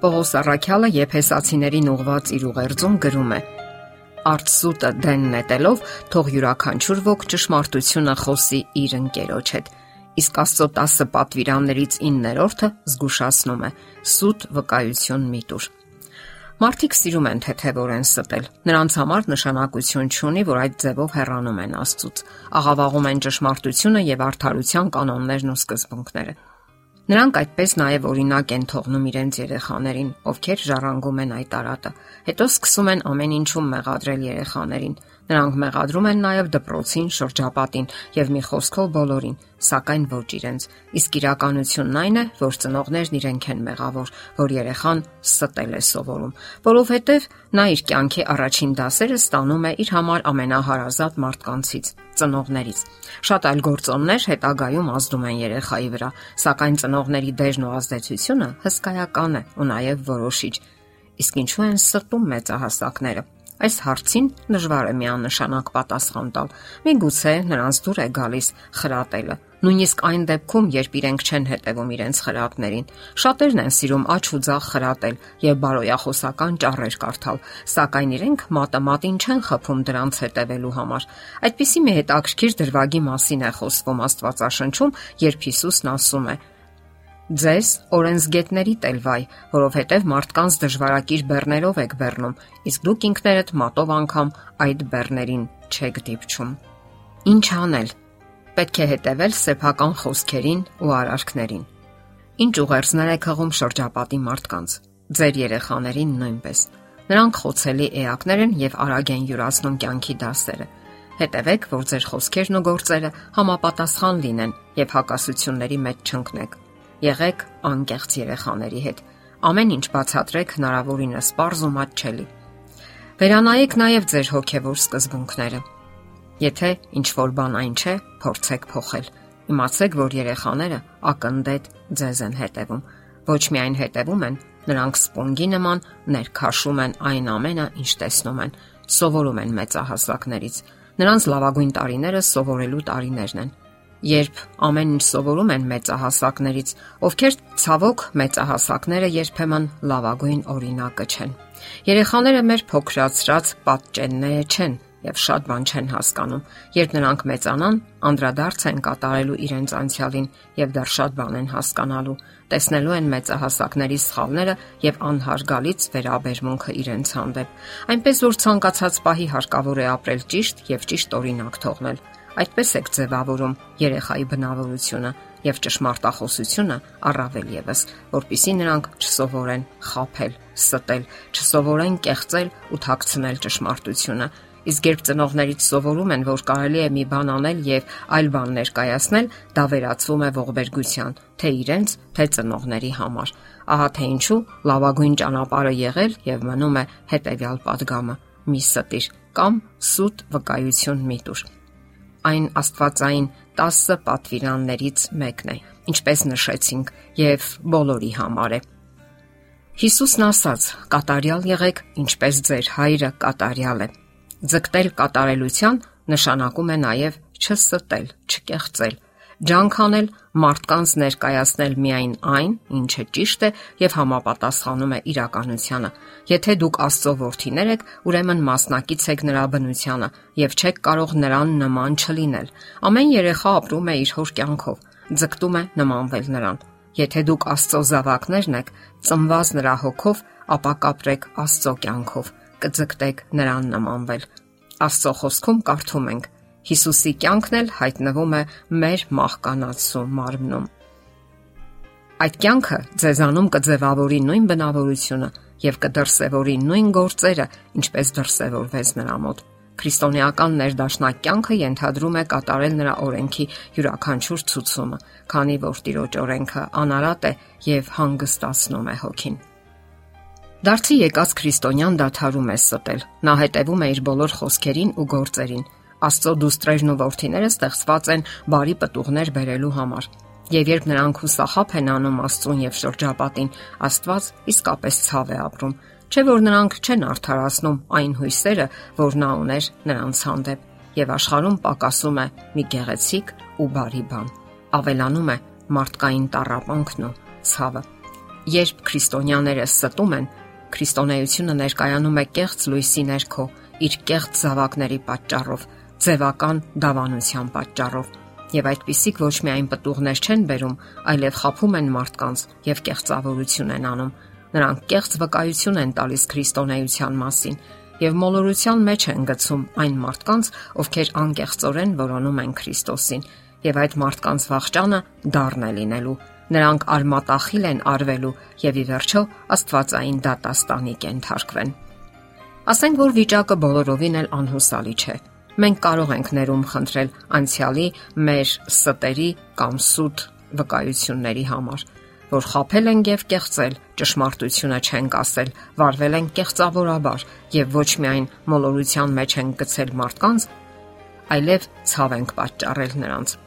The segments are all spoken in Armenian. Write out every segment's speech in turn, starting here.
Պողոս Առաքյալը Եփեսացիներին ուղված իր ուղերձում գրում է. Արծսուտը դեն նետելով թող յուրաքանչյուր ոք ճշմարտությունը խոսի իր ընկերոջ հետ։ Իսկ Աստծո 10 պատվիրաններից 9-րդը զգուշացնում է. սուտ վկայություն միտուր։ Մարդիկ սիրում են թեթևորեն ստել։ Նրանց համար նշանակություն չունի, որ այդ ձևով հեռանում են Աստծուց։ Աղավաղում են ճշմարտությունը եւ արդարության կանոններն ու սկզբունքները։ Նրանք այդպես նաև օրինակ են թողնում իրենց երեխաներին, ովքեր ժառանգում են այդ արատը։ Հետո սկսում են ամեն ինչում մեղադրել երեխաներին։ Նրանք մեղադրում են նաև դպրոցին, շրջապատին եւ մի խոսքով բոլորին, սակայն ոչ իրենց։ Իսկ իրականությունն այն է, որ ծնողներն իրենք են մեղավոր, որ երեխան ստել է սովորում, որովհետեւ նա իր կյանքի առաջին դասերը ստանում է իր համար ամենահարազատ մարդկանցից՝ ծնողներից։ Շատ այլ գործոններ հետագայում ազդում են երեխայի վրա, սակայն ծնողների դերն ու ազդեցությունը հսկայական է ու նաև որոշիչ։ Իսկ ինչու են ստում մեծահասակները։ Այս հարցին դժվար է միանշանակ պատասխան տալ։ Միգուցե նրանց դուր է գալիս խրատելը, նույնիսկ այն դեպքում, երբ իրենք չեն հետևում իրենց խրատներին։ Շատերն են սիրում աչ ու ձախ խրատել եւ բարոյախոսական ճառեր կարդալ, սակայն իրենք մատը մատին չեն խփում դրանց հետևելու համար։ Այդպիսի մի հետաքրքիր դրվագի մասին է խոսվում Աստվածաշնչում, երբ Հիսուսն ասում է. Ձեզ օրենսգետների տելվայ, որովհետև մարդկանց դժվարակիր բեռներով եք բեռնում, իսկ դուք ինքներդ մատով անգամ այդ բեռներին չեք դիպչում։ Ինչ անել։ Պետք է հետևել սեփական խոսքերին ու արարքներին։ Ինչ ուղերձներ եք հղում շրջապատի մարդկանց։ Ձեր երեխաներին նույնպես։ Նրանք խոցելի էակներ են եւ արագ են յուրացնում կյանքի դասերը։ Հետևեք, որ ձեր խոսքերն ու գործերը համապատասխան լինեն եւ հակասությունների մեջ չընկնեք Եղեք անկեղծ երեխաների հետ։ Ամեն ինչ բացատրեք հնարավորինս པարզ ու մատչելի։ Վերանայեք նաև ձեր հոգևոր սկզբունքները։ Եթե ինչ որ բան այն չէ, փորձեք փոխել։ Իմացեք, որ երեխաները ակնդետ ձեզ են հետևում։ Ոչ միայն հետևում են, նրանք սպոնգի նման ներքաշում են այն ամենը, ինչ տեսնում են, սովորում են մեծահասակներից։ Նրանց լավագույն տարիները սովորելու տարիներն են երբ ամեն ինչ սովորում են մեծահասակներից, ովքեր ցավոք մեծահասակները երբեմն լավագույն օրինակը չեն։ Երեխաները մեր փոքրացած պատճենները չեն եւ շատ բան չեն հասկանում։ Երբ նրանք մեծանան, անդրադարձ են կատարելու իրենց անցյալին եւ դեռ շատ բան են հասկանալու, տեսնելու են մեծահասակների սխալները եւ անհարգալից վերաբերմունքը իրենց հանդեպ։ Այնպես որ ցանկացած պահի հարկավոր է ապրել ճիշտ եւ ճիշտ օրինակ թողնել Այդպես եք ձևավորում երեխայի բնավորությունը եւ ճշմարտախոսությունը առավել եւս, որpիսի նրանք չսովորեն խაფել, ստել, չսովորեն կեղծել ու թաքցնել ճշմարտությունը։ Իսկ երբ ծնողներից սովորում են, որ կարելի է մի բան անել եւ այլ բան ներկայացնել, դա վերածվում է ողբերգության, թե իրենց, թե ծնողների համար։ Ահա թե ինչու լավագույն ճանապարհը եղել եւ մնում է հետեւյալ падգամը՝ մի ստիր կամ սուտ վկայություն մի տուր այն Աստվածային 10 պատվիրաններից մեկն է, ինչպես նշեցինք, եւ բոլորի համար է։ Հիսուսն ասաց. «Կատարյալ եղեք, ինչպես ձեր հայրը կատարյալ է»։ Ձգտել կատարելության նշանակում է նաև չստել, չկեղծել, ջանք անել մարդկանց ներկայացնել միայն այն, ինչը ճիշտ է եւ համապատասխանում է իրականությանը։ Եթե դուք Աստծո որդիներ եք, ուրեմն մասնակից եք նրա բնությանը եւ չեք կարող նրան նման չլինել։ Ամեն երեխա ապրում է իր հոր կյանքով, ձգտում է նմանվել նրան։ Եթե դուք Աստծո զավակներն եք, ծնված նրա հոգով, ապա կապրեք Աստծո կյանքով, կձգտեք նրան նմանվել։ Աստծո խոսքում կարդում ենք. Հիսուսի կյանքն էլ հայտնվում է մեր մահկանացու մարմնում։ Այդ կյանքը ձեզանում կձևավորի նույն բնավորությունը եւ կդրսևորի նույն գործերը, ինչպես դրսևորվեց նրա մոտ։ Քրիստոնեական ներդաշնակ կյանքը ենթադրում է կատարել նրա օրենքի յուրաքանչյուր ցուցումը, քանի որ Տիրոջ օրենքը անարատ է եւ հանգստացնում է հոգին։ Դարձի եկած քրիստոնյան դաթարում է ստել։ Նա հետևում է իր բոլոր խոսքերին ու գործերին, Աստծո դուստրերն ու ворթիները ստեղծված են բարի պատուղներ բերելու համար։ Եվ երբ նրանք հուսախապ են անում Աստծուն եւ շրջապատին, Աստված իսկապես ցավ է ապրում, չէ որ նրանք չեն արդարացնում այն հույսերը, որ նա ուներ նրանց հանդեպ, եւ աշխարհում պակասում է մի գեղեցիկ ու բարի բան։ Ավելանում է մարդկային տարապանքն ու ցավը։ Երբ քրիստոնյաները ստում են, քրիստոնեությունը ներկայանում է կեղծ լույսի ներքո իր կեղծ զավակների պատճառով, ձևական դավանության պատճառով եւ այդpիսիք ոչ միայն պտուղներ չեն բերում, այլև խափում են մարդկանց եւ կեղծավորություն են անում։ Նրանք կեղծ վկայություն են տալիս քրիստոնեության մասին եւ մոլորության մեջ են գցում այն մարդկանց, ովքեր անկեղծորեն որոնում են Քրիստոսին, եւ այդ մարդկանց վաղճանը դառն է լինելու։ Նրանք արմատախիլ են արվելու եւ ի վերջո Աստվածային դատաստանի կենթարկվեն։ Ասենք որ վիճակը բոլորովին էլ անհուսալի չէ մենք կարող ենք ներում խնդրել անցյալի մեր ստերի կամ սուտ վկայությունների համար, որ խაფել են եւ կեղծել, ճշմարտությունը չենք ասել, վարվել են կեղծավորաբար եւ ոչ միայն մոլորության մեջ են գցել մարդկանց, այլև ցավ ենք պատճառել նրանց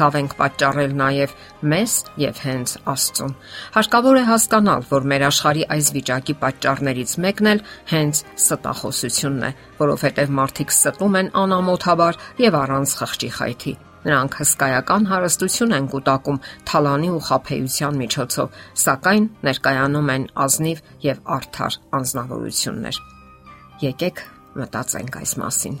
ցավ ենք պատճառել նաև մեզ եւ հենց Աստծուն։ Հարկավոր է հասկանալ, որ մեր աշխարհի այս վիճակի պատճառներից մեկն էլ հենց ստախոսությունն է, որովհետեւ մարդիկ ստում են անամոթաբար եւ առանց խղճի խայթի։ Նրանք հսկայական հարստություն են կուտակում թալանի ու խափեության միջոցով, սակայն ներկայանում են ազնիվ եւ արդար անznավորություններ։ Եկեք մտածենք այս մասին։